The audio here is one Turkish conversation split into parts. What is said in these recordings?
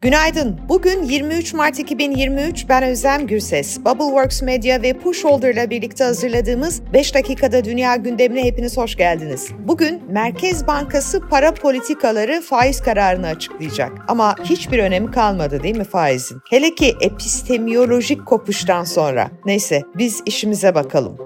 Günaydın. Bugün 23 Mart 2023. Ben Özlem Gürses. Bubbleworks Media ve Pushholder ile birlikte hazırladığımız 5 dakikada dünya gündemine hepiniz hoş geldiniz. Bugün Merkez Bankası para politikaları faiz kararını açıklayacak. Ama hiçbir önemi kalmadı değil mi faizin? Hele ki epistemiyolojik kopuştan sonra. Neyse biz işimize bakalım.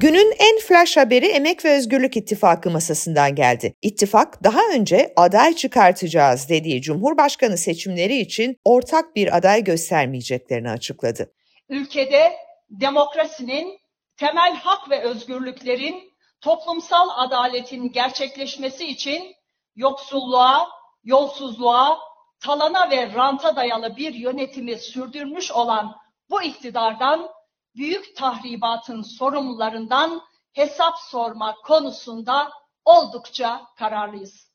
Günün en flash haberi Emek ve Özgürlük İttifakı masasından geldi. İttifak daha önce aday çıkartacağız dediği Cumhurbaşkanı seçimleri için ortak bir aday göstermeyeceklerini açıkladı. Ülkede demokrasinin, temel hak ve özgürlüklerin, toplumsal adaletin gerçekleşmesi için yoksulluğa, yolsuzluğa, talana ve ranta dayalı bir yönetimi sürdürmüş olan bu iktidardan büyük tahribatın sorumlularından hesap sorma konusunda oldukça kararlıyız.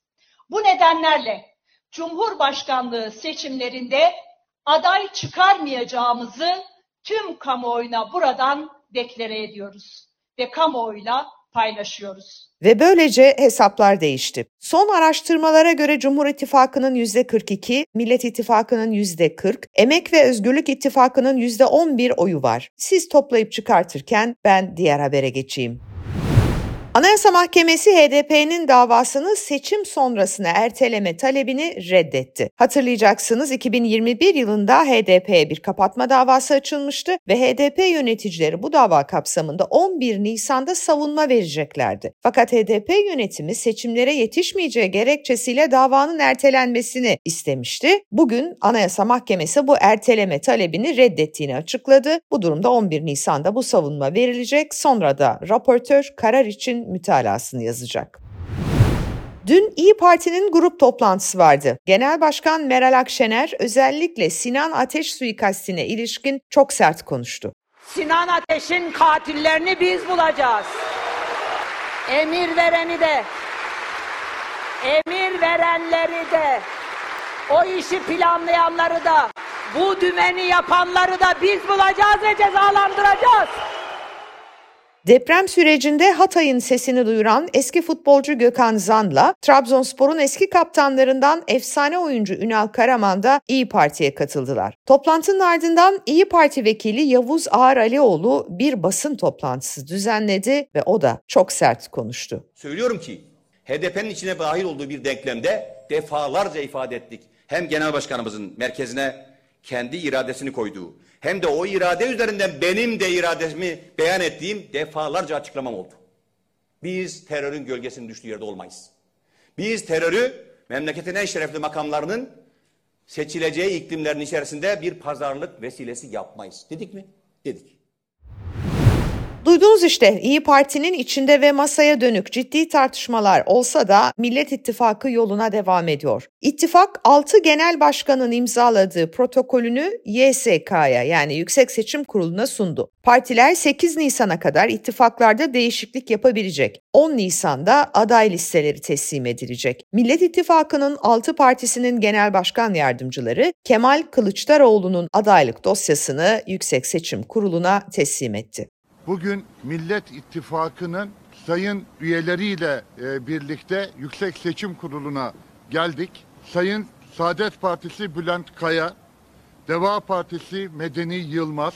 Bu nedenlerle Cumhurbaşkanlığı seçimlerinde aday çıkarmayacağımızı tüm kamuoyuna buradan deklare ediyoruz ve kamuoyuyla paylaşıyoruz. Ve böylece hesaplar değişti. Son araştırmalara göre Cumhur İttifakı'nın %42, Millet İttifakı'nın %40, Emek ve Özgürlük İttifakı'nın %11 oyu var. Siz toplayıp çıkartırken ben diğer habere geçeyim. Anayasa Mahkemesi HDP'nin davasını seçim sonrasına erteleme talebini reddetti. Hatırlayacaksınız 2021 yılında HDP'ye bir kapatma davası açılmıştı ve HDP yöneticileri bu dava kapsamında 11 Nisan'da savunma vereceklerdi. Fakat HDP yönetimi seçimlere yetişmeyeceği gerekçesiyle davanın ertelenmesini istemişti. Bugün Anayasa Mahkemesi bu erteleme talebini reddettiğini açıkladı. Bu durumda 11 Nisan'da bu savunma verilecek. Sonra da raportör karar için mütalasını yazacak. Dün İyi Parti'nin grup toplantısı vardı. Genel Başkan Meral Akşener özellikle Sinan Ateş suikastine ilişkin çok sert konuştu. Sinan Ateş'in katillerini biz bulacağız. Emir vereni de, emir verenleri de, o işi planlayanları da, bu dümeni yapanları da biz bulacağız ve cezalandıracağız. Deprem sürecinde Hatay'ın sesini duyuran eski futbolcu Gökhan Zan'la Trabzonspor'un eski kaptanlarından efsane oyuncu Ünal Karaman da İyi Parti'ye katıldılar. Toplantının ardından İyi Parti vekili Yavuz Ağar Alioğlu bir basın toplantısı düzenledi ve o da çok sert konuştu. Söylüyorum ki HDP'nin içine dahil olduğu bir denklemde defalarca ifade ettik. Hem genel başkanımızın merkezine kendi iradesini koyduğu hem de o irade üzerinden benim de irademi beyan ettiğim defalarca açıklamam oldu. Biz terörün gölgesinin düştüğü yerde olmayız. Biz terörü memleketin en şerefli makamlarının seçileceği iklimlerin içerisinde bir pazarlık vesilesi yapmayız. Dedik mi? Dedik. Duydunuz işte İyi Parti'nin içinde ve masaya dönük ciddi tartışmalar olsa da Millet İttifakı yoluna devam ediyor. İttifak 6 genel başkanın imzaladığı protokolünü YSK'ya yani Yüksek Seçim Kurulu'na sundu. Partiler 8 Nisan'a kadar ittifaklarda değişiklik yapabilecek. 10 Nisan'da aday listeleri teslim edilecek. Millet İttifakı'nın 6 partisinin genel başkan yardımcıları Kemal Kılıçdaroğlu'nun adaylık dosyasını Yüksek Seçim Kurulu'na teslim etti. Bugün Millet İttifakı'nın sayın üyeleriyle e, birlikte Yüksek Seçim Kurulu'na geldik. Sayın Saadet Partisi Bülent Kaya, Deva Partisi Medeni Yılmaz,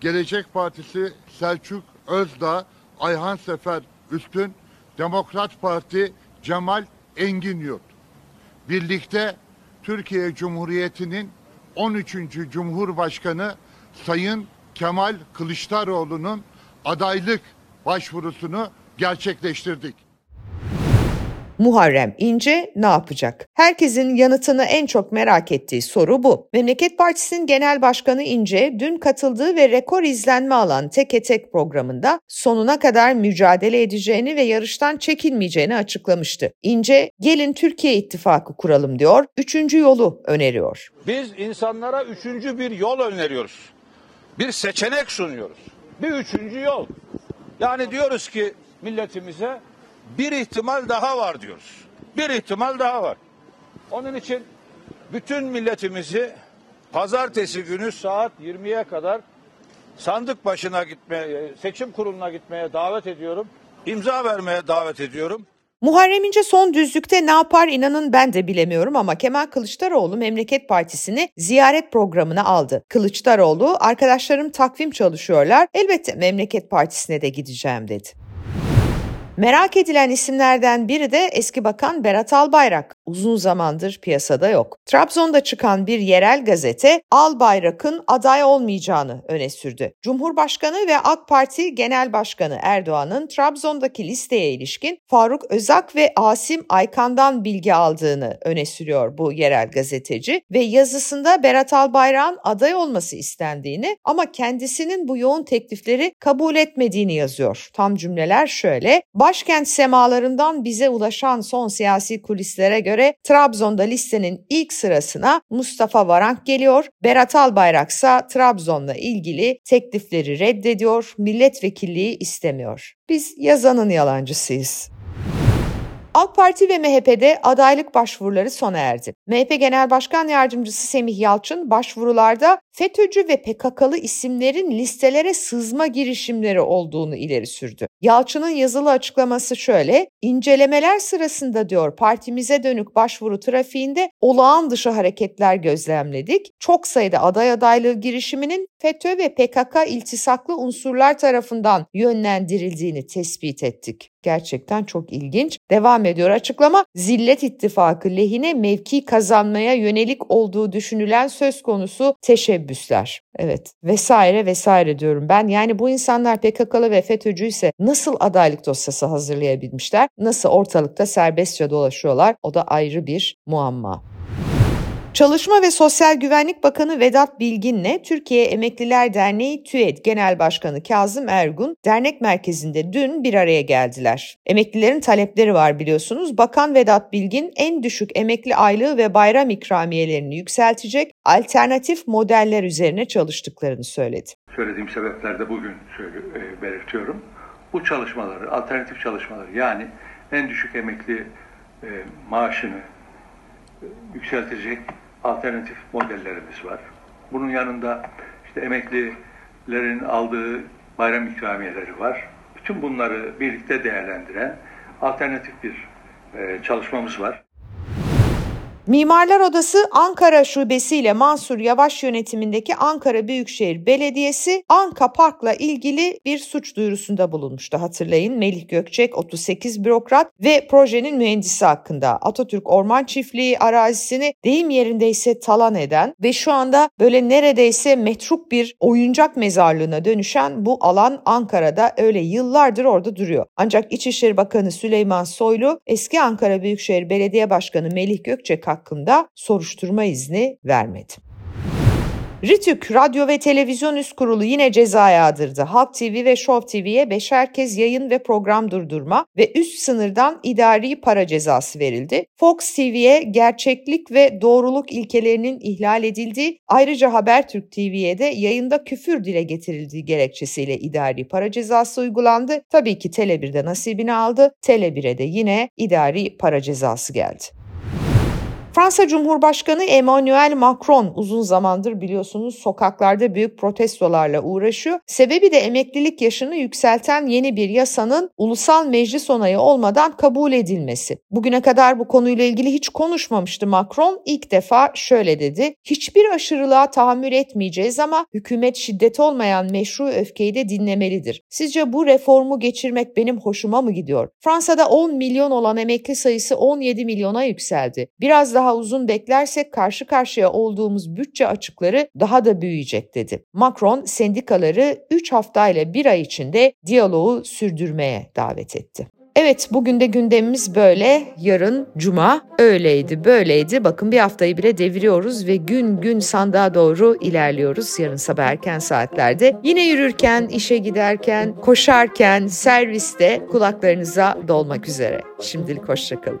Gelecek Partisi Selçuk Özdağ, Ayhan Sefer Üstün, Demokrat Parti Cemal Engin Yurt. Birlikte Türkiye Cumhuriyeti'nin 13. Cumhurbaşkanı Sayın Kemal Kılıçdaroğlu'nun adaylık başvurusunu gerçekleştirdik. Muharrem İnce ne yapacak? Herkesin yanıtını en çok merak ettiği soru bu. Memleket Partisi'nin Genel Başkanı İnce dün katıldığı ve rekor izlenme alan Teke Tek programında sonuna kadar mücadele edeceğini ve yarıştan çekilmeyeceğini açıklamıştı. İnce gelin Türkiye İttifakı kuralım diyor, üçüncü yolu öneriyor. Biz insanlara üçüncü bir yol öneriyoruz. Bir seçenek sunuyoruz. Bir üçüncü yol. Yani diyoruz ki milletimize bir ihtimal daha var diyoruz. Bir ihtimal daha var. Onun için bütün milletimizi pazartesi günü saat 20'ye kadar sandık başına gitmeye, seçim kuruluna gitmeye davet ediyorum. İmza vermeye davet ediyorum. Muharrem İnce son düzlükte ne yapar inanın ben de bilemiyorum ama Kemal Kılıçdaroğlu Memleket Partisi'ni ziyaret programına aldı. Kılıçdaroğlu arkadaşlarım takvim çalışıyorlar elbette Memleket Partisi'ne de gideceğim dedi. Merak edilen isimlerden biri de eski bakan Berat Albayrak. Uzun zamandır piyasada yok. Trabzon'da çıkan bir yerel gazete Albayrak'ın aday olmayacağını öne sürdü. Cumhurbaşkanı ve AK Parti Genel Başkanı Erdoğan'ın Trabzon'daki listeye ilişkin Faruk Özak ve Asim Aykan'dan bilgi aldığını öne sürüyor bu yerel gazeteci ve yazısında Berat Albayrak'ın aday olması istendiğini ama kendisinin bu yoğun teklifleri kabul etmediğini yazıyor. Tam cümleler şöyle: Başkent semalarından bize ulaşan son siyasi kulislere göre Trabzon'da listenin ilk sırasına Mustafa Varank geliyor. Berat Albayrak ise Trabzon'la ilgili teklifleri reddediyor, milletvekilliği istemiyor. Biz yazanın yalancısıyız. AK Parti ve MHP'de adaylık başvuruları sona erdi. MHP Genel Başkan Yardımcısı Semih Yalçın başvurularda FETÖ'cü ve PKK'lı isimlerin listelere sızma girişimleri olduğunu ileri sürdü. Yalçın'ın yazılı açıklaması şöyle, incelemeler sırasında diyor partimize dönük başvuru trafiğinde olağan dışı hareketler gözlemledik. Çok sayıda aday adaylığı girişiminin FETÖ ve PKK iltisaklı unsurlar tarafından yönlendirildiğini tespit ettik. Gerçekten çok ilginç. Devam ediyor açıklama. Zillet ittifakı lehine mevki kazanmaya yönelik olduğu düşünülen söz konusu teşebbüsler. Evet vesaire vesaire diyorum ben. Yani bu insanlar PKK'lı ve FETÖ'cü ise nasıl adaylık dosyası hazırlayabilmişler? Nasıl ortalıkta serbestçe dolaşıyorlar? O da ayrı bir muamma. Çalışma ve Sosyal Güvenlik Bakanı Vedat Bilgin'le Türkiye Emekliler Derneği TÜED Genel Başkanı Kazım Ergun dernek merkezinde dün bir araya geldiler. Emeklilerin talepleri var biliyorsunuz. Bakan Vedat Bilgin en düşük emekli aylığı ve bayram ikramiyelerini yükseltecek alternatif modeller üzerine çalıştıklarını söyledi. Söylediğim sebeplerde bugün e, belirtiyorum. Bu çalışmaları, alternatif çalışmaları yani en düşük emekli e, maaşını e, yükseltecek alternatif modellerimiz var. Bunun yanında işte emeklilerin aldığı bayram ikramiyeleri var. Bütün bunları birlikte değerlendiren alternatif bir e, çalışmamız var. Mimarlar Odası Ankara Şubesi ile Mansur Yavaş yönetimindeki Ankara Büyükşehir Belediyesi Anka Park'la ilgili bir suç duyurusunda bulunmuştu. Hatırlayın Melih Gökçek 38 bürokrat ve projenin mühendisi hakkında Atatürk Orman Çiftliği arazisini deyim yerindeyse talan eden ve şu anda böyle neredeyse metruk bir oyuncak mezarlığına dönüşen bu alan Ankara'da öyle yıllardır orada duruyor. Ancak İçişleri Bakanı Süleyman Soylu eski Ankara Büyükşehir Belediye Başkanı Melih Gökçek hakkında soruşturma izni vermedi. RİTÜK Radyo ve Televizyon Üst Kurulu yine ceza yağdırdı. Halk TV ve Show TV'ye beşer kez yayın ve program durdurma ve üst sınırdan idari para cezası verildi. Fox TV'ye gerçeklik ve doğruluk ilkelerinin ihlal edildiği, ayrıca Habertürk TV'ye de yayında küfür dile getirildiği gerekçesiyle idari para cezası uygulandı. Tabii ki Tele1'de nasibini aldı, Tele1'e de yine idari para cezası geldi. Fransa Cumhurbaşkanı Emmanuel Macron uzun zamandır biliyorsunuz sokaklarda büyük protestolarla uğraşıyor. Sebebi de emeklilik yaşını yükselten yeni bir yasanın ulusal meclis onayı olmadan kabul edilmesi. Bugüne kadar bu konuyla ilgili hiç konuşmamıştı Macron. İlk defa şöyle dedi. Hiçbir aşırılığa tahammül etmeyeceğiz ama hükümet şiddet olmayan meşru öfkeyi de dinlemelidir. Sizce bu reformu geçirmek benim hoşuma mı gidiyor? Fransa'da 10 milyon olan emekli sayısı 17 milyona yükseldi. Biraz daha daha uzun beklersek karşı karşıya olduğumuz bütçe açıkları daha da büyüyecek dedi. Macron sendikaları 3 haftayla bir ay içinde diyaloğu sürdürmeye davet etti. Evet bugün de gündemimiz böyle. Yarın cuma öyleydi böyleydi. Bakın bir haftayı bile deviriyoruz ve gün gün sandığa doğru ilerliyoruz yarın sabah erken saatlerde. Yine yürürken, işe giderken, koşarken, serviste kulaklarınıza dolmak üzere. Şimdilik hoşçakalın.